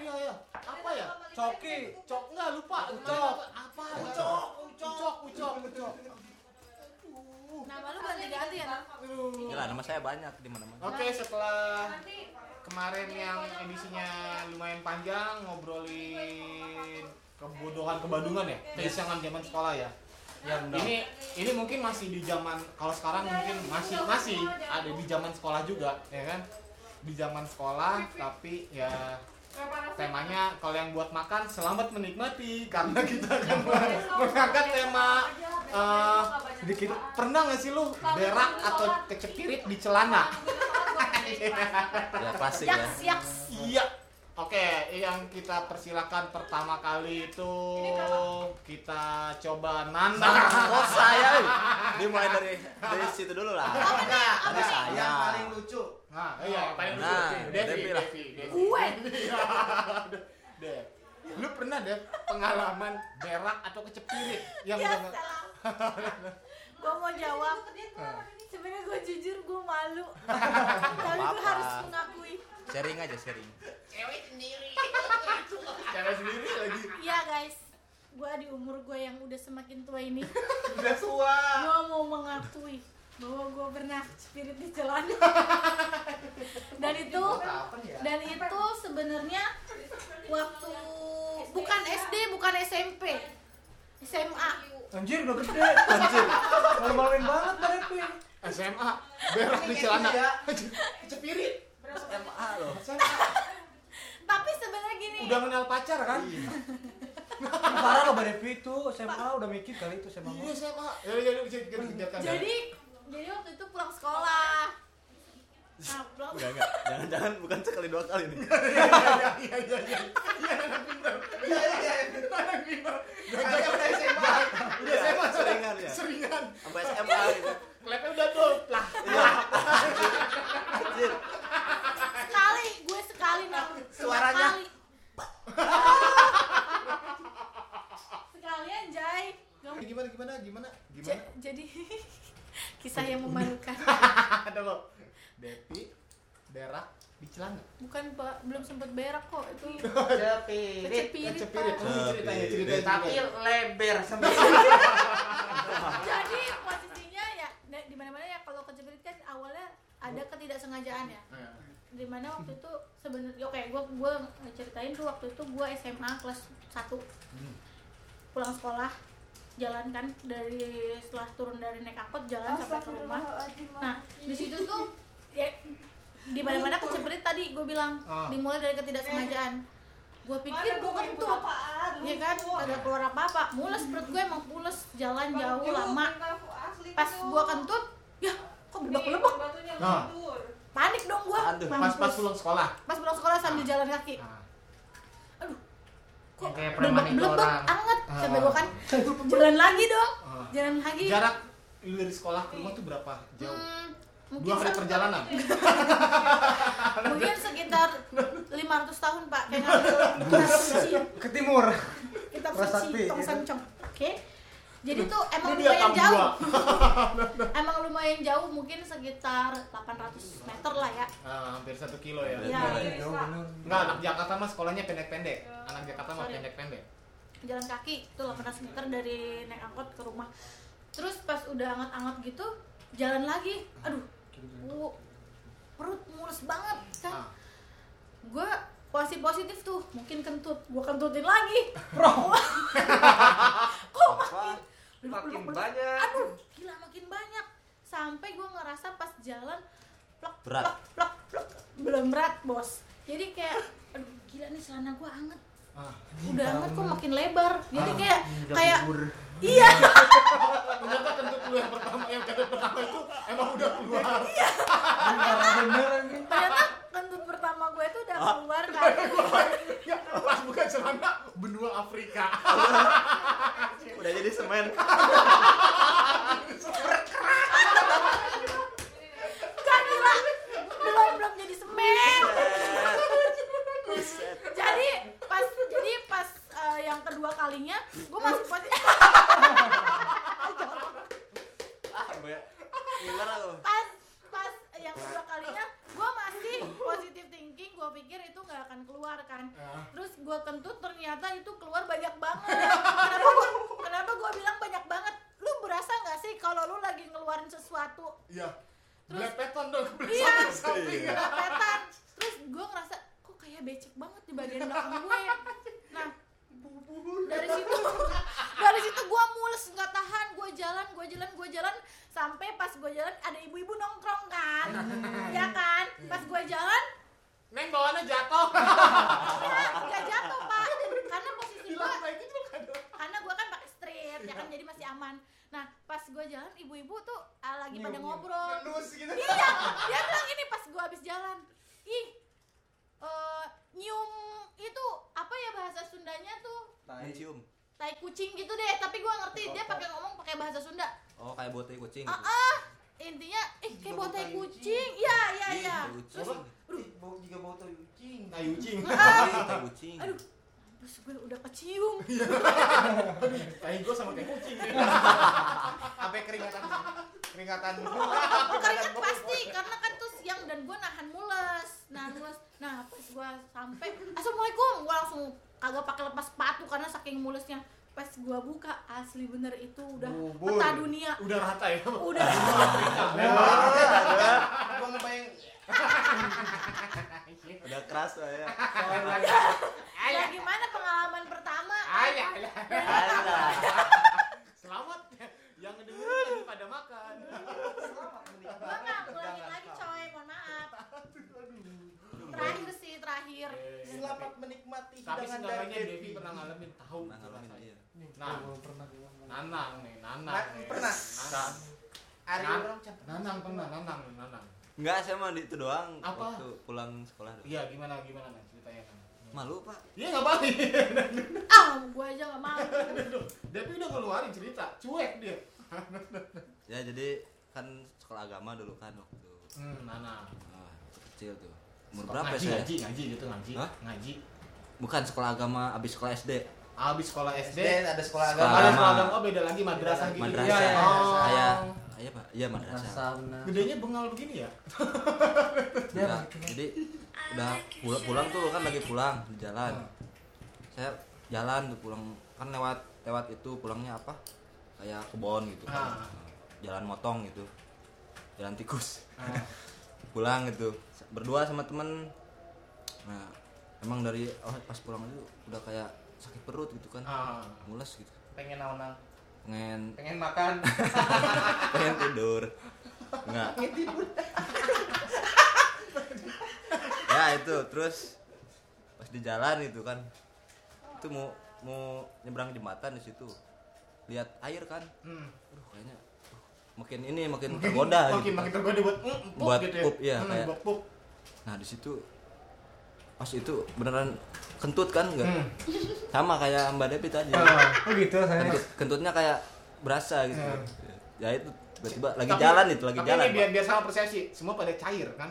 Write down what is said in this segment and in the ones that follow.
Iya iya. Apa ya? Coki. Cok nggak lupa. Ucok. Apa? Ucok. Ucok. Ucok. Ucok. Nama lu ganti-ganti ya? Gila, nama saya banyak di mana-mana. Oke, setelah kemarin yang edisinya lumayan panjang ngobrolin kebodohan kebadungan ya, keisengan zaman sekolah ya. Yang Ini ini mungkin masih di zaman kalau sekarang mungkin masih masih ada di zaman sekolah juga, ya kan? Di zaman sekolah tapi ya temanya kalau yang buat makan selamat menikmati karena kita akan mengangkat tema sedikit pernah nggak sih lu berak atau kecepirit di celana? ya klasik ya. Yaks. Iya. Oke, yang kita persilakan pertama kali itu kita coba Nana. Oh saya. Dimulai dari dari situ dulu lah. Tadi saya. Yang paling lucu. Nah, iya, yang paling lucu. Nah, Devi, Devi. Devi, Devi. Gue. Dev. Lu pernah deh pengalaman berak atau kecepirit yang Ya udah. Gue mau jawab. Ah. Sebenarnya gue jujur gue malu. Tapi gue harus mengakui. Sharing aja sharing. Cara sendiri lagi. Iya guys. Gue di umur gue yang udah semakin tua ini. Udah tua. gue mau bahwa gue pernah spirit di celana dan itu ya? dan itu sebenarnya waktu bukan SD bukan SMP SMA Anjir udah gede. Anjir. Malu-maluin banget Barepi. SMA berak di celana. Iya. Kecepirit. SMA loh. SMA. tapi sebenarnya gini Udah kenal pacar kan? Parah lo Barepi itu SMA udah mikir kali itu SMA. Iya SMA. Ya ya ya jadi jadi waktu itu pulang sekolah nah, pulang Enggak enggak. Jangan-jangan bukan sekali dua kali nih. Iya iya iya iya. Iya. Iya iya iya. SMA. Udah Iya, SMA seringan ya. Seringan. Sampai SMA gitu. Klepnya udah dolt lah. Iya. Anjir. sekali gue sekali nah Suaranya. sekali sekalian Jai Gak mau- Gimana gimana gimana? Gimana? Ja- jadi kisah yang memalukan Ada lo. Depi berak di celana. bukan pak belum sempet berak kok itu Cepirit. kecepirit Kecepirit. Pak. Oh, ceritanya ceritanya. Tapi lebar sampai jadi posisinya ya da- di mana mana ya kalau kecepirit kan awalnya ada ketidaksengajaan ya Nah, di mana waktu itu sebenarnya oke gua gua ceritain tuh waktu itu gua SMA kelas 1 Hmm. pulang sekolah jalan kan dari setelah turun dari naik angkot jalan sampai ke rumah. nah di situ tuh ya di mana mana kecepirit tadi gue bilang Ah. dimulai dari ketidaksengajaan. Gue pikir gue kentut ya kan? Ada keluar apa apa mules perut gue emang mules jalan jauh lama. pas gue kentut ya kok belebek Nah. Panik dong gue Aduh. Pas pas pulang sekolah. pas pulang sekolah sambil jalan kaki. Nah. kok Yang kayak belebek anget Ah. sampai gue kan. jalan lagi dong. Ah. jalan lagi. Jarak lu dari sekolah ke rumah tuh berapa jauh? Hmm, mungkin Dua hari perjalanan. mungkin sekitar 500 tahun pak. Kayak ke timur. Prasasti, suci tong sancong oke. Jadi tuh emang lumayan jauh dua. emang lumayan jauh mungkin sekitar 800 meter lah ya. Ah, hampir satu kilo ya. Iya. Enggak, anak Jakarta mah sekolahnya pendek-pendek. Anak Jakarta mah pendek-pendek. jalan kaki itu 800 meter dari naik angkot ke rumah. Terus pas udah anget-anget gitu jalan lagi. Aduh gua perut mulus banget kan Ah. gue posisi positif tuh. Mungkin kentut. Gue kentutin lagi. Kok makin Makin belum- belum- banyak. aduh gila makin banyak sampai gue ngerasa pas jalan plak Berat. plak plak plak belum berat bos jadi kayak aduh gila nih celana gue anget Ah. udah anget kok makin lebar jadi Ah. kayak kayak kubur. iya Ternyata kentut lu yang pertama yang kentut pertama itu emang udah keluar. Ini. ternyata kentut pertama gue tuh udah keluar kan Ya, pas buka celana benua Afrika. Udah jadi semen. kan gila belum belum kedua kalinya gue masih positif ah gimana pas pas yang kedua kalinya gue masih positive thinking gue pikir itu nggak akan keluar kan Ah. terus gue kentut ternyata itu keluar banyak banget kenapa gue kenapa gue bilang banyak banget lu berasa nggak sih kalau lu lagi ngeluarin sesuatu Iya. Terus- Belepetan dong, Iya. belepetan. Iya. terus gue ngerasa kok kayak becek banget di bagian belakang gue dari situ dari situ gue mules nggak tahan. Gue jalan gue jalan gue jalan. Sampai pas gue jalan ada ibu-ibu nongkrong kan. Ya kan? Pas gue jalan Neng bawaannya jatuh. ya nggak jatuh pak. Karena posisi gue gitu kan. karena gue kan pakai street ya kan? Jadi masih aman. Nah pas gue jalan ibu-ibu tuh ah, lagi pada ngobrol. gitu. iya dia bilang ini pas gue habis jalan ih eh, nyium itu apa ya bahasa Sundanya tuh mencium tai kucing gitu deh tapi gue ngerti. Dia pakai ngomong pakai bahasa Sunda. Oh kayak botai kucing ah gitu. ah. Intinya eh kayak bau tai kucing. iya iya iya. tai terus kucing. Ih, bau juga bau tai kucing. Tai tai kucing. Aduh terus gue udah kecium. Tai gua sama kayak kucing. Sampai keringatan keringatan keringet pasti karena kan tuh siang dan gue nahan mules gue sampai assalamualaikum. Gue langsung kagak pakai lepas sepatu karena saking mulesnya. Pas gue buka asli bener itu udah Bubur. peta dunia. Udah rata ya. udah Gua ngebayang. Udah keras lah ya. Ya gimana pengalaman pertama? Ayah, ayah. Alah. Selamat yang ngedengerin lagi pada makan. gue nggak ngulangin lagi coy mohon maaf terakhir sih terakhir menikmati Tapi hidangan seenggaknya dari Devi pernah ngalamin tahu Pernah ngalamin, rasanya. iya. Nah, pernah Nanang nih, Nanang. Nah, nih. pernah? Nanang. Ari orang cantik. Nanang pernah, Nanang, nih, Nanang. enggak saya mah itu doang Apa? waktu pulang sekolah. Iya, gimana gimana Nan ceritanya malu pak Iya nggak balik. ah gue aja nggak mau Devi udah ngeluarin cerita, cuek dia. ya jadi kan sekolah agama dulu kan waktu Hmm, Nanang. ah, kecil tuh umur berapa ngaji, saya Ngaji, ngaji gitu ngaji. Hah? Ngaji. Bukan sekolah agama abis sekolah SD Abis sekolah SD, SD ada sekolah Sekolah agama. ada sekolah agama oh, beda lagi madrasah gitu. madrasah. Iya, iya, Oh. kayak iya pak. Iya madrasah. Gedenya bengal begini ya? Udah, jadi udah pulang, pulang tuh kan lagi pulang di jalan. Saya jalan tuh pulang kan lewat lewat itu pulangnya apa? Kayak kebon gitu. Ah. jalan motong gitu. Jalan tikus. Ah. pulang gitu. Berdua sama temen. Nah emang dari oh, pas pulang itu udah kayak sakit perut gitu kan Ah. mules gitu pengen naon pengen pengen makan pengen tidur nggak ya itu terus pas di jalan itu kan itu mau mau nyebrang jembatan di situ lihat air kan Hmm. aduh kayaknya uh, makin ini makin tergoda makin gitu. makin tergoda buat mm, pup Buat gitu ya. pup, iya, Hmm, kayak- buat pup. nah di situ pas itu beneran kentut kan enggak Hmm. sama kayak mbak Devi tadi. Oh gitu saya Kentut, kentutnya kayak berasa gitu. Hmm. ya itu tiba-tiba lagi Tapi- jalan itu lagi tapi jalan ini biar biar sama persepsi, semua pada cair kan?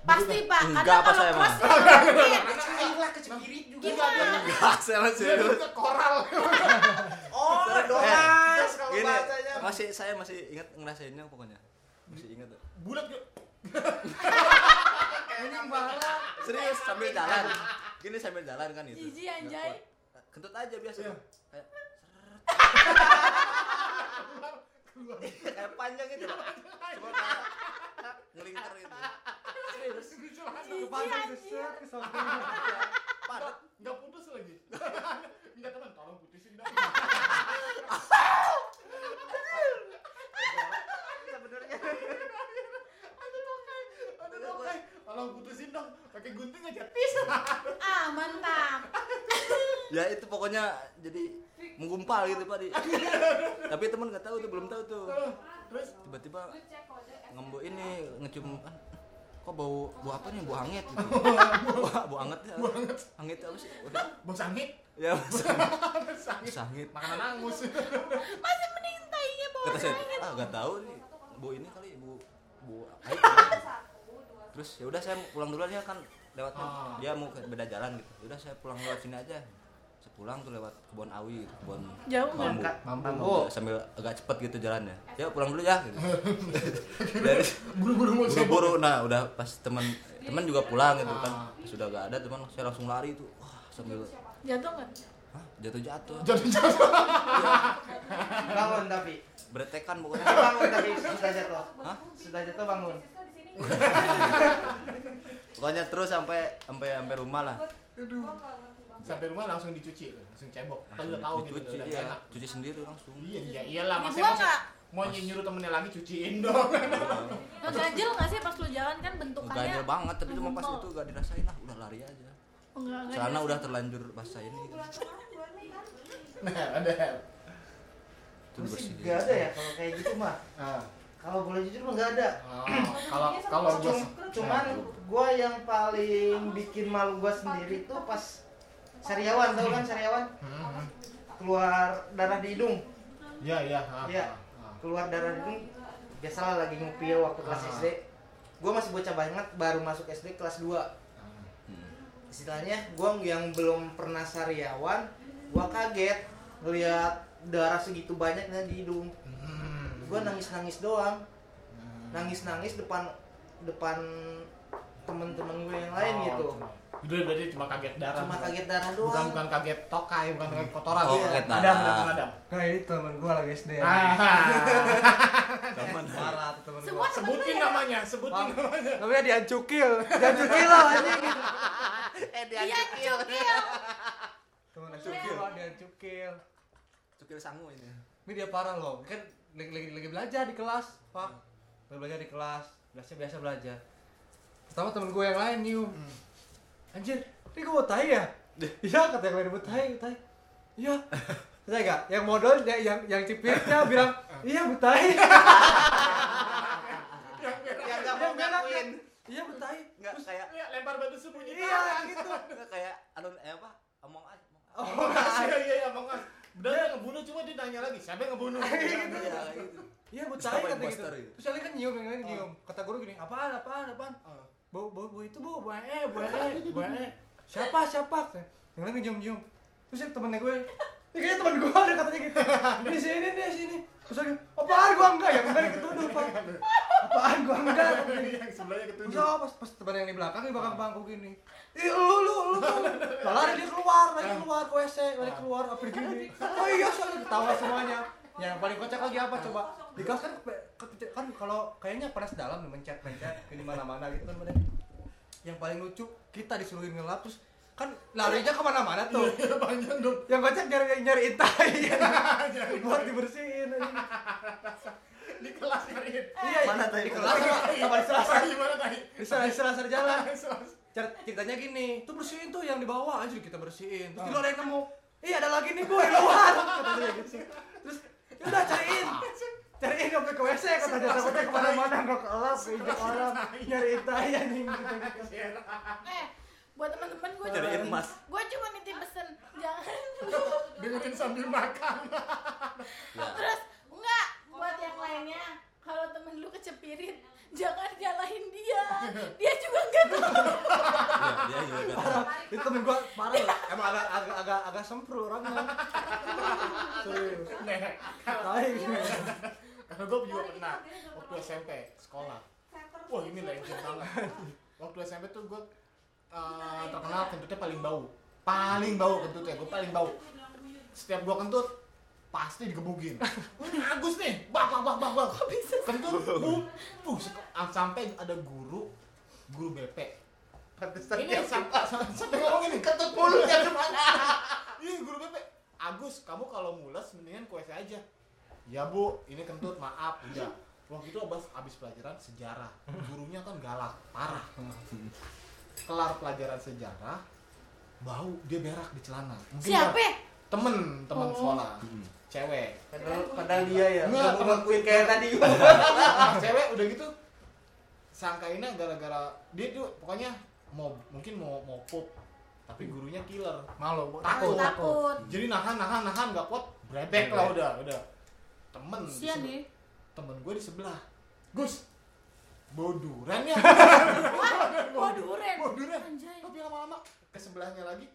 pasti pak. Enggak, apa kalau saya, sakit. cair lah kecepirit juga. Gimana? Enggak, saya masih ke koral. oh Eh, doas kalau gini. bahasanya. Masih saya masih ingat ngerasainnya pokoknya. Masih ingat. Bulat ini malah serius sambil jalan. Gini sambil jalan kan itu. Jijik, Nggak anjay. kuat. kentut aja biasa. Iya. kayak kayak panjang gitu. Pak. cuma kayak ngelingkar gitu. Serius. Ke samping padat. Enggak putus lagi. Minta teman tolong putusin dong. sebenarnya Ada tokai. Tolong putusin dong. Pakai gunting aja tis. ah mantap ya itu pokoknya jadi menggumpal gitu pak di tapi temen nggak tahu tuh belum tahu tuh Terus tiba-tiba ngembu ini ngecium kan kok bau bau apa nih bau angin gitu. bau, bau anget ya angin apa sih bau sangit. ya bau Sangit. sangit Makanan angus. masih mending tainya saya sangit. ah nggak tahu nih bau ini kali bau bau terus ya udah saya pulang duluan ya kan lewat Ah. dia mau ke beda jalan gitu. Ya udah saya pulang lewat sini aja. Sepulang tuh lewat kebun awi kebun Jauh nggak? bambu Bambu. Bambu, sambil agak cepet gitu jalannya. Ya pulang dulu ya gitu. dari buru-buru mau buru-buru. nah udah pas teman teman juga pulang gitu kan. Ah. sudah gak ada teman saya langsung lari tuh. Wah sambil Jatuh nggak? Hah, jatuh-jatuh jadi jatuh. Bangun tapi. Beretekan pokoknya. Bangun tapi. Sudah jatuh. Hah? sudah jatuh bangun pokoknya terus sampai sampai sampai rumah lah. Sampai rumah langsung dicuci langsung cebok. Udah tahu gitu dicuci udah ya enak. Cuci sendiri langsung. Iya iya iyalah nggak? mau nyuruh temennya lagi cuciin dong. Nggak ganjel nggak sih pas lu jalan kan bentukannya? ganjel banget tapi cuma pas itu gak dirasain lah udah lari aja. Oh, Enggak, enggak celana dirasain. udah terlanjur basah ini gitu. nah ada. Bersih. gak ada ya kalau kayak gitu mah Ah, kalau boleh jujur mah gak ada oh, kalau kalau gua Cum- cuman gua yang paling bikin malu gua sendiri tuh pas sariawan tau kan sariawan Hmm, keluar darah di hidung iya iya Iya. ah, ah. keluar darah di hidung biasalah lagi ngupil waktu kelas Ah. SD gua masih bocah banget baru masuk SD kelas 2 Ah. Hmm. istilahnya gua yang belum pernah sariawan gua kaget ngeliat darah segitu banyaknya di hidung Hmm. Gua nangis nangis doang Hmm. nangis nangis depan depan temen-temen gue yang lain Oh, gitu Udah berarti cuma kaget darah. cuma bukan- kaget darah doang Bukan bukan kaget tokai, bukan kaget kotoran. Oh, kaget Adam, darah. Adam, Adam. Nah ini temen gue lagi SD ya. Ah, Temen. Parah tuh temen gue. sebutin namanya, sebutin namanya. Namanya diancukil. Diancukil lah anjing. eh Iya, cukil. Temen diancukil, diancukil. Cukil sangu ini. Ini dia parah loh. Kan lagi, lagi, lagi belajar di kelas, Pak. Lagi belajar di kelas. Biasa biasa belajar. Pertama temen gue yang lain nyium. Anjir, ini gue mau tai ya? Iya, kata yang lain mau tai, tai. Iya. Saya enggak, yang modal yang yang, yang cipirnya bilang, "Iya, mau tai." yang gak mau ngakuin Iya, mau tai. Enggak kayak Iya, lempar batu sembunyi. Iya, gitu. enggak kayak anu eh apa? Among Us. Oh, Iya, iya, iya, Bang Mas. Benar dia ngebunuh cuma dia nanya lagi, siapa yang ngebunuh? Iya, gitu. Iya, Siapa tai kata gitu. Terus lain kan nyium, yang lain nyium. Kata guru gini, "Apaan? Apaan? Apaan?" Ah. Bu, bu, bu itu bu, bu eh, bu eh, bu eh. Siapa, siapa? Yang lain nyium-nyium. Terus yang temennya gue, ini kayaknya temen gue ada katanya gitu. Di sini, di sini. Terus lagi, apaan gua enggak? Yang benar ketuduh, Pak. Apaan gua enggak? Yang sebelahnya ketujuh. Enggak, pas, pas temen yang di belakang di belakang bangku gini. Ih, lu, lu, lu, lu. Lah, lari dia keluar, lari keluar ke WC, lari keluar, apa gini. Oh iya, soalnya ketawa semuanya. Yang paling kocak lagi apa coba? Di kelas kan kan kalau kayaknya panas dalam nih mencet mencet ke di mana mana gitu kan bener. Yang paling lucu kita disuruhin ngelap terus kan larinya ke mana-mana tuh. Iya, panjang dong. Yang kocak nyari nyariin tai buat dibersihin. Di kelas nyariin. Iya, Mana di tai? kelas sama di selasa. Gimana tadi? Di selasa, di selasa jalan. Ceritanya gini, tuh bersihin tuh yang di bawah aja kita bersihin. Terus di luar ada yang nemu, iya ada lagi nih boy luar, gitu. Terus ya udah cariin, cariin sampai ke WC katanya takutnya ke mana-mana nggak kelap, keinjak orang, nyariin tai anjing. Eh, buat teman-teman gue Cariin cuma emas. gue cuma nitip pesen jangan Dengerin sambil makan. Terus lainnya kalau temen lu kecepirit jangan nyalahin dia dia juga enggak tahu Iya, dia juga. Parah, itu temen gua parah loh. emang agak agak agak agak sempro orangnya. Serius. Nih, gitu. Karena gue juga pernah waktu SMP sekolah. Wah ini legend banget. Waktu SMP tuh gue uh, terkenal kentutnya paling bau. Paling bau kentutnya, gue paling bau. Setiap gue kentut pasti digebugin. Ini Agus nih, bak bak bak bak bak. Kentut, bu, bu, sampai ada guru, guru BP. pantesan Ini dia sampai ngomong ini ketut mulutnya ke mana Iya guru BP. Agus, kamu kalau mules mendingan WC aja. Ya bu, ini kentut maaf, udah. Waktu itu abis, abis pelajaran sejarah, gurunya kan galak, parah. Kelar pelajaran sejarah, bau dia berak di celana. Mungkin siapa Temen, temen Oh. sekolah, cewek. padahal padahal dia ya nggak mau ngakuin kayak tadi. Ah, cewek udah gitu, sangkainnya gara-gara dia tuh pokoknya mau mungkin mau mau pup, tapi gurunya killer, malu, takut, takut. jadi nahan nahan nahan nggak kuat brebek lah udah udah. Temen sian temen gue di sebelah. Gus boduran ya. Boduran anjay. Tapi lama-lama ke sebelahnya lagi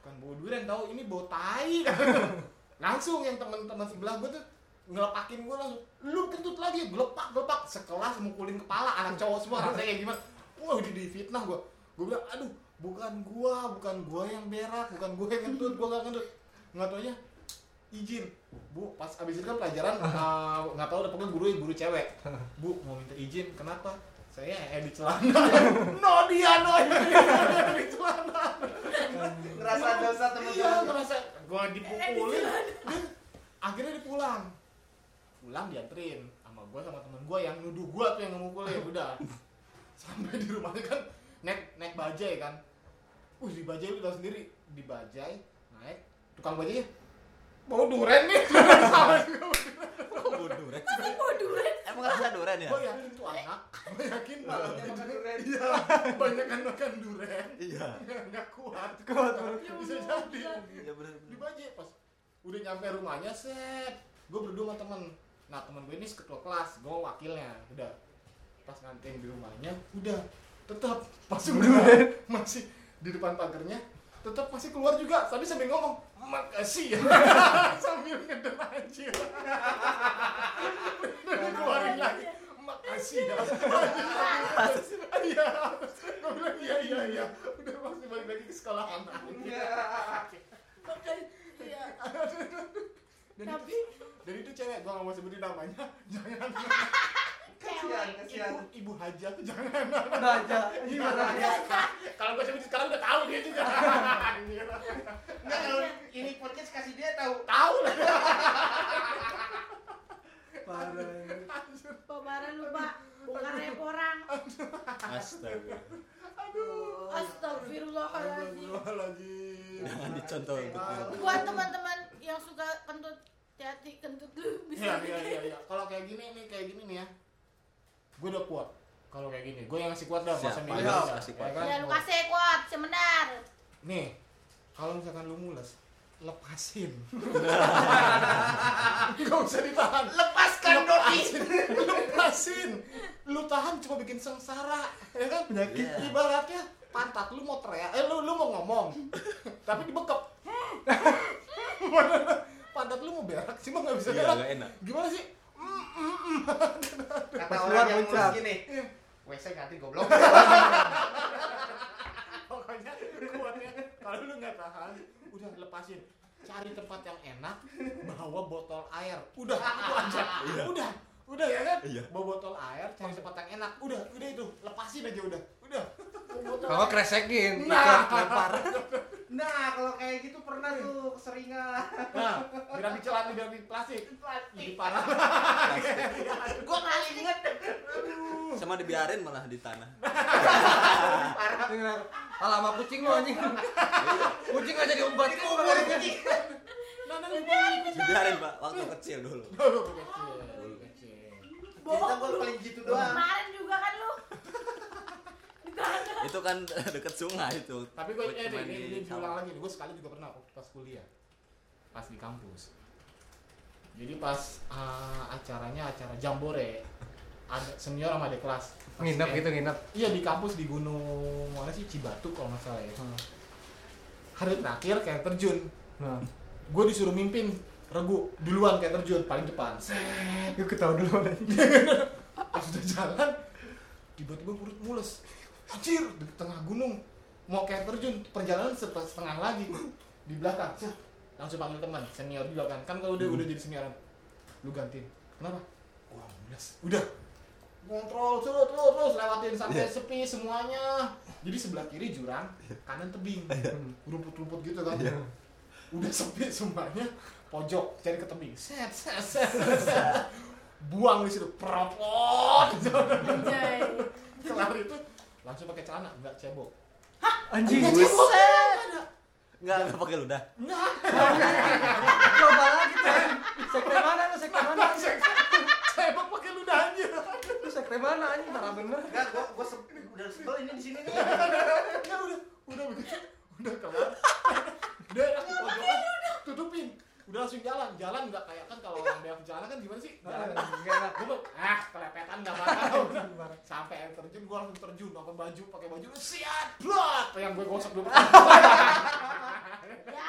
bukan bau durian tahu ini bau tai. Langsung yang teman-teman sebelah gue tuh ngelepakin gue langsung lu kentut lagi. Gelepak gelepak. Sekelas mukulin kepala anak cowok semua rasanya kayak gimana. Wah di difitnah gue gue bilang aduh bukan gua bukan gua yang berak bukan gua yang kentut gua gak kentut. Nggak taunya izin bu pas abis itu kan pelajaran uh, nggak tahu udah pokoknya guru guru cewek. Bu mau minta izin kenapa? Saya eh di celana. No dia no. dia dosa iya teman-teman. ngerasa gua dipukulin. Dia akhirnya dipulang. Pulang dianterin sama gua sama temen gua yang nuduh gua tuh yang ngemukulin udah. Sampai di rumahnya kan naik naik bajai kan. Uh di bajai lu tau sendiri. Di bajai naik tukang bajainya. Mau duren nih. Sama Kok gua duren? Mau duren. Emang rasa duren ya? gue yakin tuh anak. Gue yakin banget. Makan durian. iya. Banyak kan makan duren. Iya. nggak kuat. Kuat, bisa jadi. Iya bener di bajai pas udah nyampe rumahnya set. Gue berdua sama temen. Nah temen gue ini ketua kelas. Gue wakilnya. Udah. Pas nganterin di rumahnya udah. Tetap pas udah masih di depan pagernya tetap masih keluar juga. Tapi sambil ngomong makasih ya. Sambil ngeden anjir dan keluarin lagi. makasih ya. Iya. Gue bilang iya iya iya. Udah masih balik lagi ke sekolah anak. Iya. dan Tapi itu, dan itu cewek gua gak mau sebutin namanya. Jangan kasihan ibu kasihan. ibu haja tuh jangan Raja, iya raja. kalau gua sebutin sekarang udah tahu dia juga. Enggak kalau ini podcast kasih dia tahu. Tahu lah. Parah. Pembaran lupa bukan rep orang. Astaga. aduh. Astagfirullahaladzim. Astagfirullahaladzim Jangan dicontoh untuk. Buat teman-teman yang suka kentut hati kentut. Lu iya bisa iya iya iya. Kalau kayak gini nih kayak gini nih ya gua udah kuat kalau kayak gini gua yang ngasih kuat dah Siap, masa milih kuat. Ya kan? Ya lu kasih kuat sebentar. nih kalau misalkan lu mules lepasin nggak usah ditahan lepaskan lepasin lepasin lu tahan cuma bikin sengsara ya kan Penyakit. Iya. ibaratnya pantat lu mau teriak eh lu lu mau ngomong tapi dibekep pantat lu mau berak cuma nggak bisa Iya, berak gimana sih kata Pas orang yang muncrat. gini Iya. WC ganti goblok. Pokoknya kuatnya kalau lu nggak tahan udah lepasin. Cari tempat yang enak bawa botol air. Udah itu aja. Udah udah ya kan? Iya. bawa botol air cari tempat yang enak. Udah udah itu. Lepasin aja udah. Udah. Kalau kresekin, Nah. lempar. Nah kalau kayak gitu pernah tuh keseringan. Nah di celana biar di plastik. Lebih parah. Gua nggak inget Sama dibiarin malah di tanah. Dengar, Alah sama kucing lu anjing. Kucing aja diumbat. kubur. kucing. Dibiarin pak, waktu kecil dulu. kecil kecil. Kita gua paling gitu doang. Kemarin juga kan. Itu kan deket sungai itu. tapi gue eh Cuma ini, di ini diulang lagi gue sekali juga pernah pas kuliah. Pas di kampus. Jadi pas uh, acaranya acara jambore ada senior sama adik kelas. Nginep gitu, nginep. iya di kampus di gunung mana sih Cibatu kalau nggak salah ya. Hmm. hari terakhir kayak terjun. Nah, gue disuruh mimpin regu duluan kayak terjun paling depan. Set. Yuk ketawa dulu anjing. pas udah jalan tiba-tiba perut mules anjir di tengah gunung. Mau kayak terjun perjalanan setengah, setengah lagi. Di belakang. Set, langsung panggil teman senior juga kan kan kalau udah udah jadi senioran lu gantiin. Kenapa? Wah mules udah. Kontrol terus terus terus lewatin sampai Iya. sepi semuanya. Jadi sebelah kiri jurang kanan tebing. Rumput-rumput gitu kan. Iya. udah sepi semuanya. Pojok cari ke tebing. Set set set, set. buang di situ. Propot Anjay. kelar itu langsung pakai celana nggak cebok Anjing. nggak cebok ada Enggak, enggak pakai ludah. nggak Coba lagi tuh. Sekte mana lu? Sekte mana? cebok pakai ludah aja Lu sekte mana anjing? Parah bener. enggak gua gua udah sebel ini di sini nih ya udah udah begitu udah kelar udah aku pojokan tutupin udah langsung jalan jalan nggak kayak kan kalau orang banyak jalan kan gimana sih jalan Enggak enak. gue bilang, ah kelepetan nggak apa-apa sampai air terjun gue langsung terjun pakai baju pakai baju siap blot yang gue gosok dulu Ya.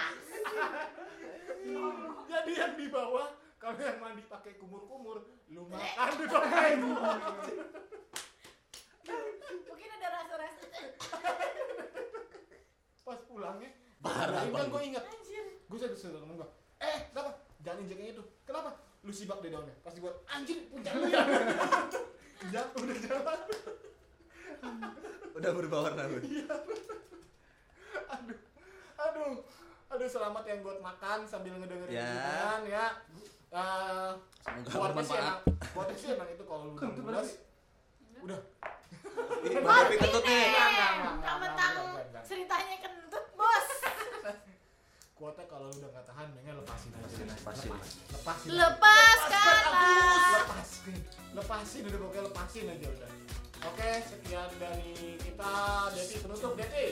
Jadi yang di bawah kalau yang mandi pakai kumur-kumur, lu makan di pakai Mungkin ada rasa-rasa. Pas pulangnya, Parah banget. gue inget, Anjir. gue sudah temen gue, eh kenapa? Jangan injeknya itu, kenapa? Lu sibak deh daunnya, pasti gue anjing punya lu ya. Jatuh udah jalan. Udah berubah warna gue. aduh aduh aduh selamat yang buat makan sambil ngedengerin Ya. hubungan ya Eh, Semoga bermanfaat. emang buatnya sih emang itu kalau lu udah udah Devi kentut nih. Enggak, enggak. ceritanya kentut, bos. kuatnya kalau lu udah nggak tahan pengen lepasin aja Lepasin. lepasin lepasin lepasin udah pokoknya lepasin aja udah oke sekian dari kita. Devi penutup Devi